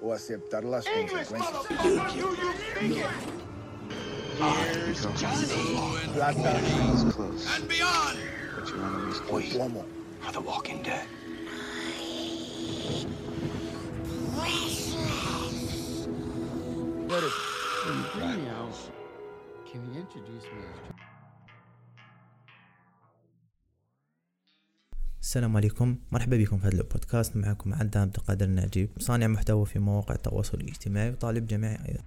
o aceptar las English, consecuencias. Here's Johnny. Plata. And beyond. Are on the the walking dead. House, can you introduce me السلام عليكم. مرحبا بكم في هذا البودكاست. معكم عدى عبد القادر الناجي صانع محتوى في مواقع التواصل الاجتماعي وطالب جامعي أيضا.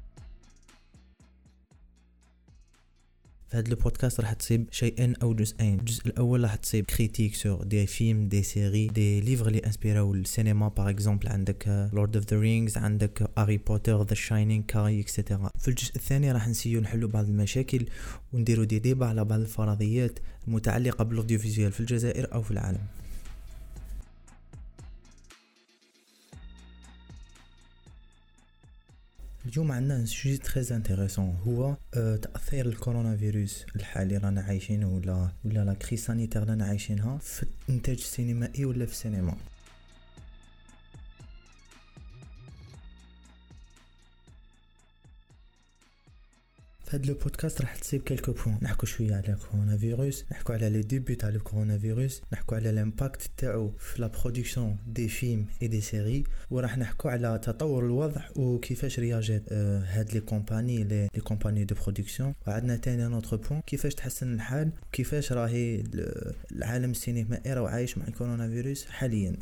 في هذا البودكاست راح تصيب شيئين أو جزئين. الجزء الأول راح تصيب critiques sur des films des séries des livres اللي inspira و السينما par exemple عندك Lord of the Rings عندك Harry Potter The Shining et cetera في الجزء الثاني راح نسيو نحلو بعض المشاكل ونديرو دي ديبا على بعض الفرضيات المتعلقة بال audiovisuel في الجزائر أو في العالم. اليوم عندنا sujet très intéressant هو آه، تأثير الكورونا فيروس الحالي رانا عايشينه ولا ولا la crise sanitaire رانا عايشينها في الإنتاج السينمائي ولا في السينما؟ في هذا البودكاست راح تصيب quelques points نحكو شوية على كورونا فيروس نحكو على les débuts تاع الكورونا فيروس نحكو على ال impact تاعو في la production des films et des séries وراح نحكو على تطور الوضع وكيفاش رياجات آه هاد les compagnies les compagnies de production وعندنا تاني un autre point كيفاش تحسن الحال وكيفاش راهي ال- العالم السينمائي راه عايش مع الكورونا فيروس حاليا.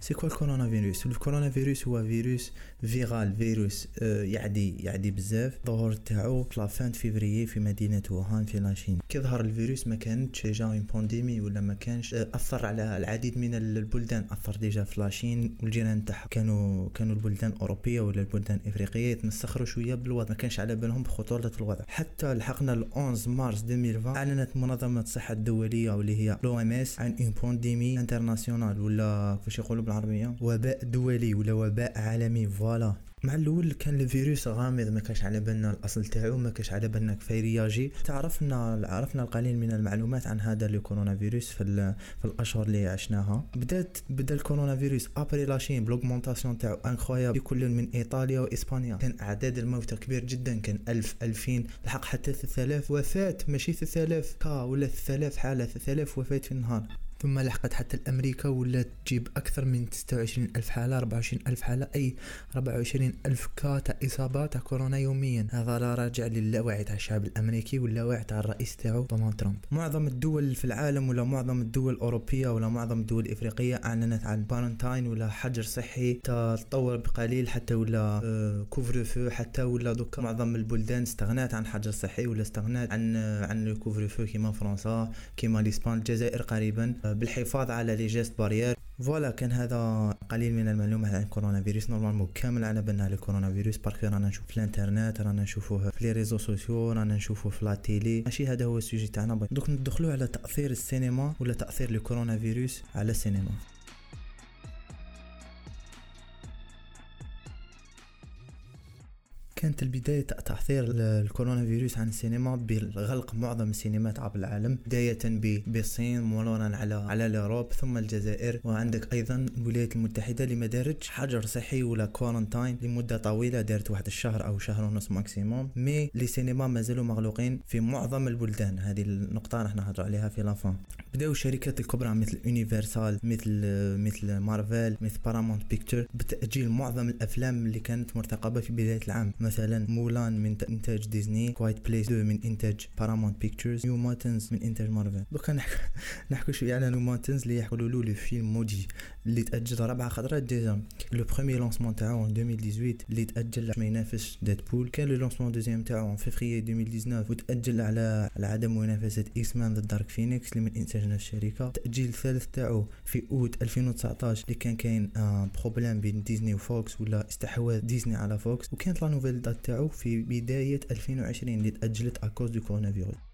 c'est quoi الكورونا فيروس الكورونا فيروس هو فيروس viral فيروس آه، يعدي يعدي بزاف. الظهور تاعو في la fin février في مدينة ووهان في la Chine. كي ظهر الفيروس ما كانتش جا une pandémie ولا ما كانش آه، أثر على العديد من البلدان. أثر déjà في la Chine والجيران تاعها كانوا كانوا البلدان الأوروبية ولا البلدان الافريقيه يتمسخروا شوية بالوضع. ما كانش على بالهم بخطورة الوضع. حتى لحقنا ال 11 مارس 2020 أعلنت منظمة الصحة الدولية واللي هي l'OMS عن une pandémie internationale ولا كيفاش يقولوا بالعربية؟ وباء دولي ولا وباء عالمي. voilà. مع الأول كان الفيروس غامض ما كانش على بالنا الأصل تاعو ما كانش على بالنا كيف رياجي. تعرفنا عرفنا القليل من المعلومات عن هذا الكورونا فيروس في, في الأشهر اللي عشناها. بدأت بدأ الكورونا فيروس après la Chine ب l'augmentation تاعو incroyable كل من إيطاليا وإسبانيا. كان أعداد الموتى كبير جدا كان 1000 2000 لحق حتى 3000 وفاة ماشي 3000 cas ولا 3000 حالة 3000 وفاة في النهار. ثم لحقت حتى الأمريكا ولا تجيب أكثر من 26 ألف حالة 24 ألف حالة أي 24 ألف cas تاع إصابات تاع كورونا يوميا. هذا لا راجع للاوعي تاع الشعب الأمريكي واللاوعي تاع الرئيس تاعو دونالد ترامب. معظم الدول في العالم ولا معظم الدول الأوروبية ولا معظم الدول الإفريقية أعلنت عن quarantaine ولا حجر صحي تطور بقليل حتى ولا آه، couvre-feu حتى ولا دوكا. معظم البلدان استغنات عن حجر صحي ولا استغنات عن آه، عن ال couvre-feu كيما فرنسا كيما l'Espagne الجزائر قريبا آه، بالحفاظ على les gestes barrières voilà كان هذا قليل من المعلومات عن الكورونا فيروس. normalement كامل على بالنا على الكورونا فيروس. parce que رانا نشوف في الانترنت رانا نشوفوه في les réseaux sociaux رانا نشوفوه في la télé. ماشي هذا هو ال sujet تاعنا. دوك ندخلوا على تأثير السينما ولا تأثير الكورونا فيروس على السينما. كانت البداية تأثير ال- الكورونا فيروس عن السينما بغلق معظم السينمات عبر العالم بداية بالصين مرورا على على l'Europe ثم الجزائر وعندك أيضا الولايات المتحدة دارتش حجر صحي ولا quarantaine لمدة طويلة دارت واحد الشهر أو شهر ونص maximum mais les cinémas مازالوا مغلوقين في معظم البلدان. هذه النقطة راح نهضروا عليها في la fin بداو الشركات الكبرى مثل Universal مثل مثل مارفل مثل Paramount Pictures بتأجيل معظم الأفلام اللي كانت مرتقبة في بداية العام. مثلا Mulan من إنتاج Disney Quiet Place 2 من إنتاج Paramount Pictures New Mutants من إنتاج مارفل. دوكا نحكي نحكو شوية على New Mutants اللي يقولوا له le film maudit اللي تأجل ربع خطرات déjà. le premier lancement تاعو 2018 اللي باش ما ينافسش Deadpool كان le lancement deuxième تاعو في février 2019 وتأجل على على عدم منافسة X-Men The Dark Phoenix اللي من إنتاج نفس الشركة. التأجيل الثالث تاعو في أوت 2019 اللي كان كاين problème بين Disney و Fox ولا استحواذ ديزني على Fox. وكانت la nouvelle date تاعو في بداية 2020 اللي تأجلت à cause de كورونا فيروس.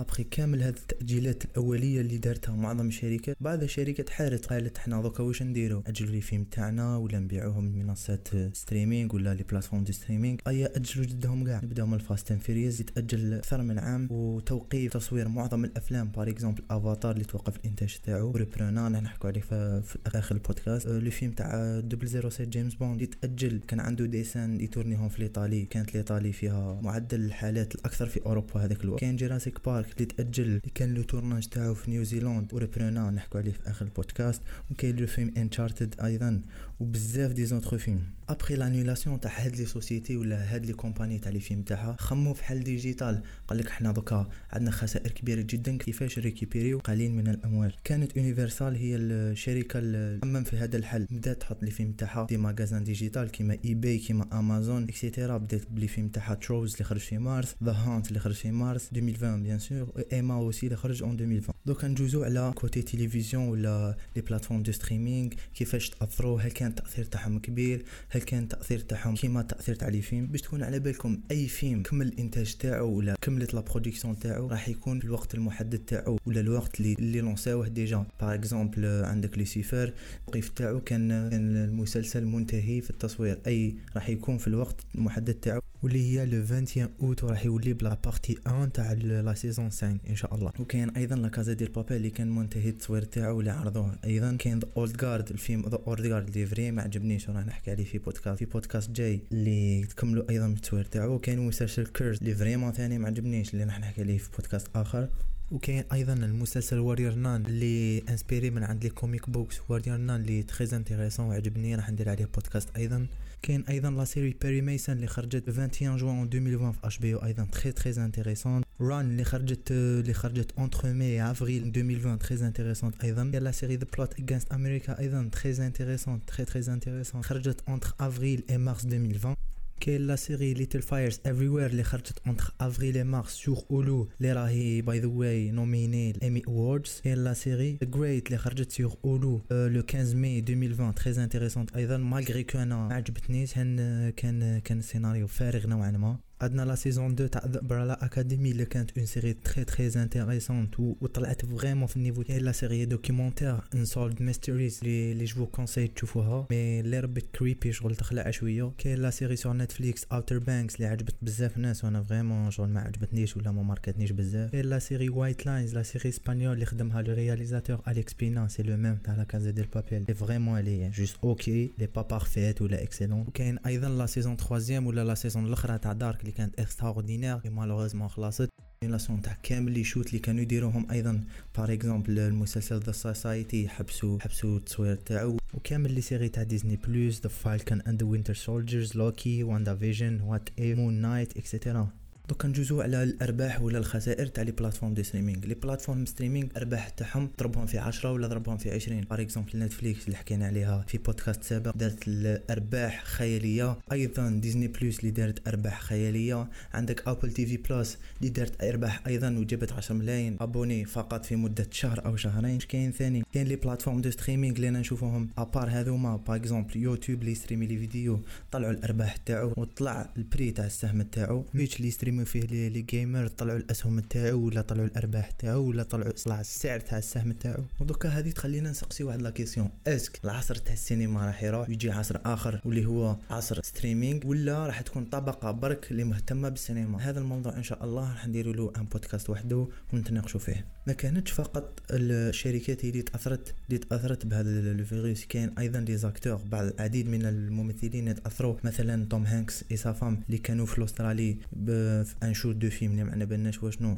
أبخي كامل هذه التأجيلات الأولية اللي دارتها معظم الشركات. بعض الشركات حارت قالت إحنا دوكا واش نديرو؟ أجلوا les films تاعنا ولا نبيعوهم لمنصات streaming ولا les plateformes de streaming et أجلوا جدهم كاع نبداو من ال Fast and Furious يتأجل أكثر من عام وتوقيف تصوير معظم الأفلام. par exemple Avatar اللي توقف الإنتاج تاعو. ريبرونا نحكوا عليه في, آخر البودكاست. أه، le film تاع 007 James Bond يتأجل. كان عنده des scènes يتورنيهم في l'Italie. كانت l'Italie فيها معدل الحالات الأكثر في أوروبا هذاك الوقت. كان Jurassic Park اللي تأجل اللي كان le tournage تاعو في نيوزيلاند وريبرونا نحكوا عليه في آخر البودكاست وكاين le film Uncharted أيضا وبزاف des autres films après l'annulation تاع هاد les sociétés ولا هاد les compagnies تاع les films تاعها خمموا في حل digital قال لك إحنا دوكا عندنا خسائر كبيرة جدا كيفاش ريكيبيريو قليل من الأموال. كانت Universal هي الشركة الأمم في هذا الحل. بدات تحط les films تاعها des magasins digital كيما eBay كيما Amazon et cetera بدات ب les films تاعها Trolls اللي خرج في مارس The Hunt اللي خرج في مارس. 2020 bien sûr Emma aussi اللي خرج en 2020 دوكا ندوزو على côté télévision ولا les plateformes de streaming كيفاش تاثروا هل كان التاثير تاعهم كبير هل كان التاثير تاعهم كيما التاثير تاع les films باش تكون على بالكم اي فيلم كمل الانتاج تاعو ولا كملت la production تاعو راح يكون في الوقت المحدد تاعو ولا الوقت اللي اللي لونساوه déjà par exemple عندك لوسيفر الوقيف تاعو كان المسلسل منتهي في التصوير اي راح يكون في الوقت المحدد تاعو واللي هي le 21 اوت راح يولي ب la partie 1 تاع la saison 5 إن شاء الله. وكاين أيضا La Casa de Papel اللي كان منتهي التصوير تاعو اللي عرضوه. أيضا كاين The Old Guard الفيلم The Old Guard اللي vrai ما عجبنيش وراح نحكي عليه في بودكاست في بودكاست جاي اللي تكملوا أيضا التصوير تاعو. وكاين مسلسل Cursed اللي vraiment ثاني ما عجبنيش اللي راح نحكي عليه في بودكاست آخر. وكاين أيضا المسلسل Warrior Nun اللي inspiré من عند les comic books Warrior Nun اللي très intéressant وعجبني راح ندير عليه بودكاست أيضا. كاين أيضا la série Perry Mason اللي خرجت 21 جوان 2020 في HBO أيضا très très intéressant Run اللي خرجت اللي خرجت entre mai avril 2020 très intéressant أيضا. كاين la série The Plot Against America أيضا très intéressant très très intéressant خرجت entre avril et mars 2020 كاين la série Little Fires Everywhere اللي خرجت entre avril et mars sur Hulu اللي راهي by the way nominée ال Emmy Awards كاين la série Great اللي خرجت sur Hulu le 15 مي 2020 très intéressante أيضا malgré que أنا ما عجبتنيش كان كان كان سيناريو فارغ نوعا ما عندنا la saison 2 تاع The Umbrella Academy اللي كانت une série très très intéressante وطلعت vraiment في ال niveau كاين la série documentaire Unsolved Mysteries اللي اللي je conseille تشوفوها. mais اللي ربت creepy شغل تخلع شوية. كاين la série sur Netflix Outer Banks اللي عجبت بزاف ناس وأنا vraiment شغل ما عجبتنيش ولا ما ماركتنيش بزاف. كاين la série White Lines la série espagnole اللي خدمها le réalisateur Álex Pina c'est le même تاع La Casa de Papel et vraiment elle est juste OK elle est pas parfaite ولا excellente وكاين أيضا la saison 3 ولا la saison الاخرى تاع Dark اللي كانت extraordinaire malheureusement خلصت لاسون تاع كامل les shoots اللي كانوا يديروهم أيضا. par exemple المسلسل The Society حبسوا حبسوا التصوير تاعو. وكامل les séries تاع Disney Plus The Falcon and Winter Soldiers Loki WandaVision What If Moon Knight et cetera دوكا ندوزو على الأرباح ولا الخسائر تاع les plateformes de streaming. les plateformes streaming أرباح تاعهم ضربهم في 10 ولا ضربهم في 20 par exemple Netflix اللي حكينا عليها في بودكاست سابق دارت الأرباح خيالية. أيضا Disney Plus اللي دارت أرباح خيالية. عندك Apple TV Plus اللي دارت أرباح أيضا وجابت 10 ملايين. abonnés فقط في مدة شهر أو شهرين. كاين ثاني؟ كاين les plateformes de streaming اللي نشوفوهم à part هذوما par exemple YouTube اللي يستريمي les vidéos. طلعوا الأرباح تاعو وطلع ال prix تاع السهم تاعو. Twitch اللي يستريميو فيه les gamers طلعوا الأسهم تاعو ولا طلعوا الأرباح تاعو ولا طلعوا طلع السعر تاع السهم تاعو. ودوكا هذه تخلينا نسقسي واحد la question. Est-ce que العصر تاع السينما راح يروح ويجي عصر آخر واللي هو عصر streaming ولا راح تكون طبقة برك اللي مهتمة بالسينما. هذا الموضوع إن شاء الله راح نديروا له un podcast وحده ونتناقشوا فيه. ما كانتش فقط الشركات اللي تأثرت اللي تأثرت بهذا الفيروس كاين أيضا les acteurs بعض العديد من الممثلين تاثروا مثلا توم هانكس et sa femme اللي كانوا في الأسترالي في un shoot de film اللي معنا بالناش واشنو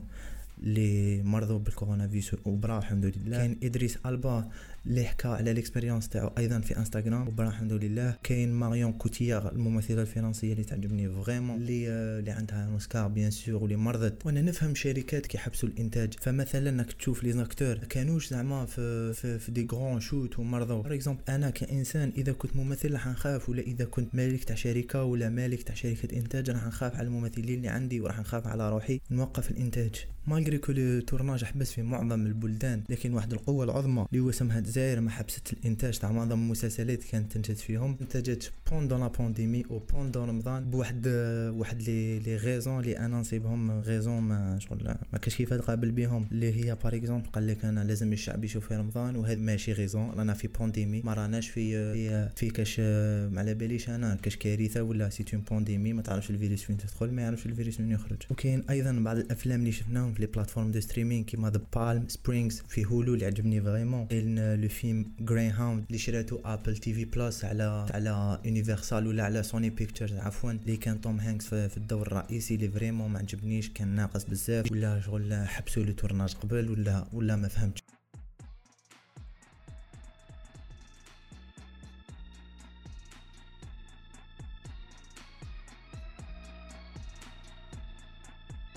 اللي مرضوا بالكورونا فيروس. وبرا الحمد لله. كاين إدريس ألبا اللي حكى على ال expérience تاعو أيضا في إنستغرام. وبرا الحمد لله. كاين ماريون كوتيار الممثلة الفرنسية اللي تعجبني vraiment اللي اللي عندها اوسكار bien sûr واللي مرضت. وأنا نفهم شركات كيحبسوا الإنتاج. فمثلا إنك تشوف les acteurs كانوش زعما في في, في des grands shoots ومرضوا. par exemple أنا كإنسان إذا كنت ممثل راح نخاف ولا إذا كنت مالك تاع شركة ولا مالك تاع شركة إنتاج راح نخاف على الممثلين اللي عندي وراح نخاف على روحي. نوقف الإنتاج. malgré malgré que le tournage حبس في معظم البلدان لكن واحد القوة العظمى اللي هو اسمها الجزائر ما حبست الإنتاج تاع معظم المسلسلات كانت تنتج فيهم. انتجت pendant la pandémie أو pendant رمضان بواحد واحد les les raisons اللي أنا نصيبهم raisons ما شغل ما كاش كيف تقابل بهم. اللي هي par exemple قال لك أنا لازم الشعب يشوف في رمضان وهذا ماشي raison رانا في pandémie ما راناش في في, في كاش ما على باليش أنا كاش كارثة ولا c'est pandémie ما تعرفش الفيروس فين تدخل ما يعرفش الفيروس من يخرج. وكاين أيضا بعض الأفلام اللي شفناهم في les plateformes de streaming كيما The Palm Springs في Hulu اللي عجبني vraiment le film Greyhound اللي شراتو Apple TV Plus على على Universal ولا على Sony Pictures عفوا اللي كان توم هانكس في الدور الرئيسي اللي vraiment ما عجبنيش كان ناقص بزاف ولا شغل حبسوا le tournage قبل ولا ولا ما فهمتش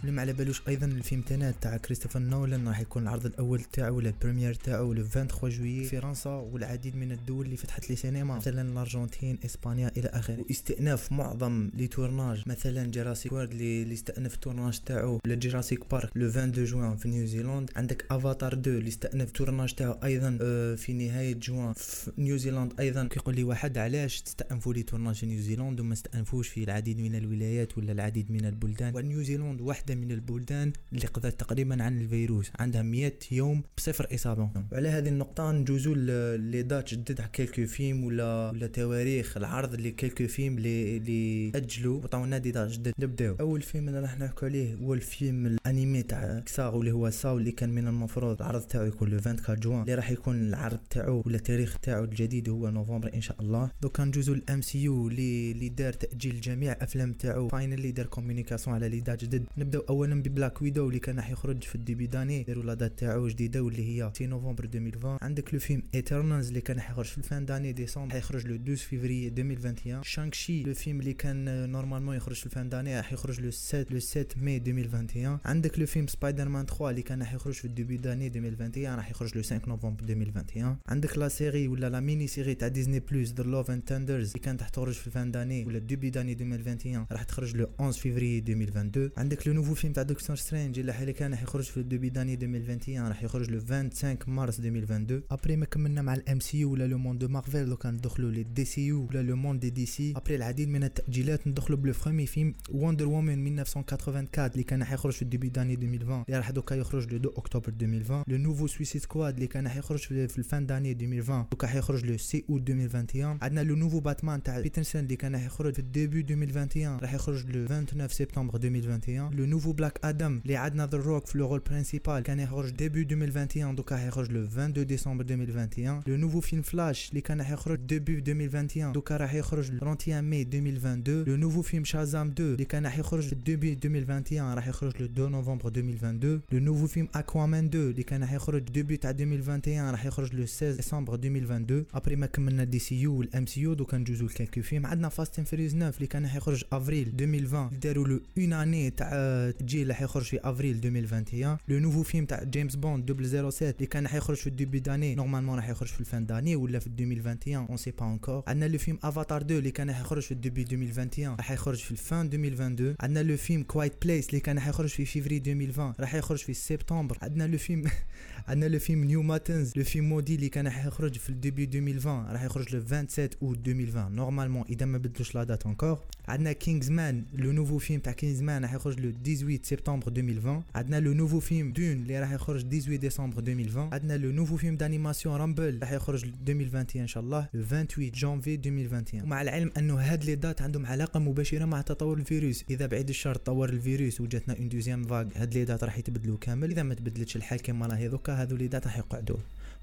اللي ما على بالوش أيضا الفيلم Tenet تاع كريستوفر نولان. راح يكون العرض الأول تاعو ولا ال première تاعو le 23 juillet في فرنسا والعديد من الدول اللي فتحت les cinémas. مثلا الأرجنتين إسبانيا إلى آخره. واستئناف معظم les tournages مثلا Jurassic World اللي استأنف ال tournage تاعو ولا Jurassic Park le 22 جوان في نيوزيلاند عندك افاتار 2 اللي استأنف ال tournage تاعو أيضا آه، في نهاية جوان في نيوزيلاند أيضا. كيقول لي واحد علاش تستأنفوا les tournages في نيوزيلاند وما استأنفوش في العديد من الولايات ولا العديد من البلدان؟ ونيوزيلاند واحدة من البلدان اللي قضت تقريبا عن الفيروس عندها 100 يوم بصفر إصابة. وعلى هذه النقطة نجوزوا les dates جدد quelques films ولا ولا تواريخ العرض اللي quelques films اللي اللي اجلوا وطاونا دي دات جدد نبداو أول فيلم اللي راح نحكوا عليه هو الفيلم الأنمي تاع كساغ اللي هو Saw اللي كان من المفروض العرض تاعو يكون le 24 جوان. اللي راح يكون العرض تاعو ولا التاريخ تاعو الجديد هو نوفمبر إن شاء الله. دوكا نجوزوا ال MCU اللي دار تأجيل جميع أفلام تاعو. finally دار communication على les dates جدد نبدأو اولا ب Black Widow اللي كان راح يخرج في ال début d'année داروا la date تاعو جديدة واللي هي 6 نوفمبر 2020 عندك le film Eternals اللي كان راح يخرج في ال fin d'année ديسمبر راح يخرج le 12 فيفري 2021 Shang-Chi le film اللي كان normalement يخرج في ال fin d'année راح يخرج le 7 le 7 ماي 2021 عندك le film Spider-Man 3 اللي كان راح يخرج في ال début d'année 2021 راح يخرج le 5 نوفمبر 2021 عندك la série ولا la mini-série تاع Disney Plus Thor Love and Thunder اللي كانت راح تخرج في ال fin d'année ولا ال début d'année 2021 راح تخرج le 11 فيفري 2022 عندك le nouveau film تاع Doctor Strange اللي حالي كان راح يخرج في ال début d'année 2021 راح يخرج le 25 مارس 2022 après ما كملنا مع ال MCU ولا le monde de Marvel دوكا ندخلوا لي DCU ولا le monde de DC. après العديد من التأجيلات ندخلوا pour le premier film Wonder Woman 1984 اللي كان راح يخرج في ال début d'année 2020 اللي راح دوكا يخرج le 2 أكتوبر 2020 le nouveau Suicide Squad اللي كان راح يخرج في ال fin d'année 2020 دوكا راح يخرج le six أوت 2021 عندنا le nouveau Batman تاع بيترسون اللي كان راح يخرج في ال début 2021 راح يخرج le 29 سبتمبر 2021 le nouveau Black Adam اللي عندنا The Rock في le rôle principal كان يخرج début 2021 دوكا راح يخرج le 22 ديسمبر 2021 le nouveau film Flash اللي كان راح يخرج début 2021 دوكا راح يخرج 31 ماي 2022 le nouveau film Shazam 2 اللي كان راح يخرج في début 2021 راح يخرج le 2 نوفمبر 2022 le nouveau film Aquaman 2 اللي كان راح يخرج début تاع 2021 راح يخرج le 16 ديسمبر 2022 après ما كملنا DCU وال MCU دوكا نجوزو ل quelques films عندنا Fast and Furious 9 اللي كان راح يخرج افريل 2020 داروا له une année تاع تجي راح يخرج في أفريل 2021 le nouveau film تاع James Bond 007 اللي كان راح يخرج في ال début d'année normalement راح يخرج في ال fin d'année ولا في 2021 on sait pas encore عندنا le film Avatar 2 اللي كان راح يخرج في ال début 2021 راح يخرج في ال fin 2022 عندنا le film Quiet Place اللي كان راح يخرج في فيفري 2020 راح يخرج في سبتمبر. عندنا le film عندنا le film New Mutants le film maudit اللي كان راح يخرج في ال début 2020 راح يخرج le 27 اوت 2020 normalement إذا ما بدلوش la date encore عندنا King's Man le nouveau film تاع King's Man راح يخرج le 18 سبتمبر 2020 عندنا le nouveau film Dune اللي راح يخرج 18 ديسمبر 2020 عندنا le nouveau film d'animation Rumble راح يخرج 2021 ان شاء الله le 28 جانفي 2021 ومع العلم انه هاد les dates عندهم علاقه مباشره مع تطور الفيروس اذا بعيد الشر تطور الفيروس وجاتنا une deuxième vague هاد les dates راح يتبدلوا كامل اذا ما تبدلتش الحال كما راهي دوكا هادو les dates راح يقعدوا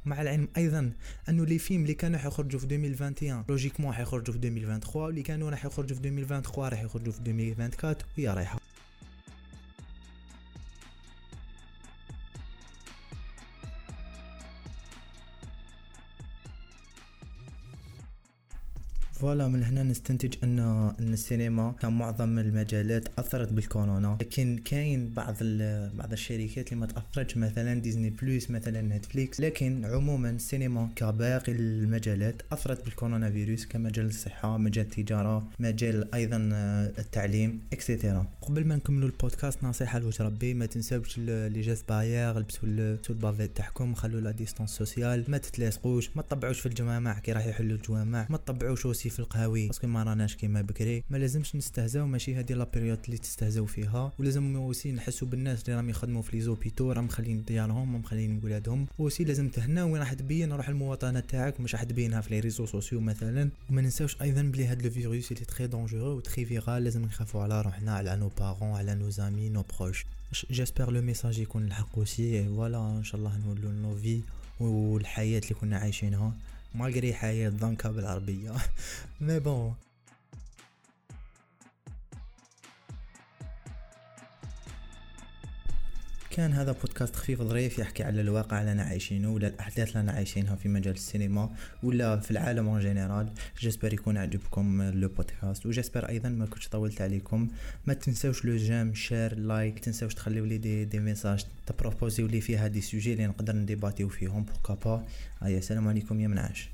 مع العلم أيضا انه les films اللي كانوا حيخرجوا في 2021 logiquement حيخرجوا في 2023 واللي كانوا راح يخرجوا في 2023 راح يخرجوا في 2024 وهي رايحه voilà من هنا نستنتج ان أن السينما كمعظم المجالات أثرت بالكورونا. لكن كاين بعض بعض الشركات اللي ما تأثرتش مثلا Disney Plus مثلا Netflix. لكن عموما السينما كباقي المجالات أثرت بالكورونا فيروس كمجال الصحة مجال التجارة مجال أيضا آه، التعليم et cetera قبل ما نكملوا البودكاست نصيحة لوجه ربي. ما تنساوش les gestes barrières لبسوا لبسوا ال bavette تاعكم خلوا la distance sociale ما تتلاصقوش ما تطبعوش في الجوامع كي راح يحلوا الجوامع. ما تطبعوش في القهاوي. parce que ما راناش كيما بكري. ما لازمش نستهزاو ماشي هذه la période اللي تستهزاو فيها. ولازم aussi نحسوا بالناس اللي راهم يخدموا في les hôpitaux راهم مخلين ديارهم مخلين ولادهم. aussi لازم تهنا وين راح تبين روح المواطنه تاعك مش راح تبينها في les réseaux sociaux مثلا. وما ننساوش أيضا بلي هاد le virus اللي très dangereux و très viral لازم نخافوا على روحنا على nos parents على nos amis nos proches j'espère le message يكون الحق aussi voilà إن شاء الله نولوا nos vies والحياة اللي كنا عايشينها. malgré حياة ضنكة بالعربية. mais bon كان هذا بودكاست خفيف ظريف يحكي على الواقع اللي أنا عايشينه ولا الأحداث اللي أنا عايشينها في مجال السينما ولا في العالم en général j'espère يكون عجبكم le podcast و j'espère أيضا ما كنتش طولت عليكم. ما تنساوش le j'aime share like تنساوش تخليو لي des, des messages تبروبوزيو لي فيها des sujets اللي نقدر نديباتيو فيهم pourquoi pas هيا السلام عليكم يا منعاش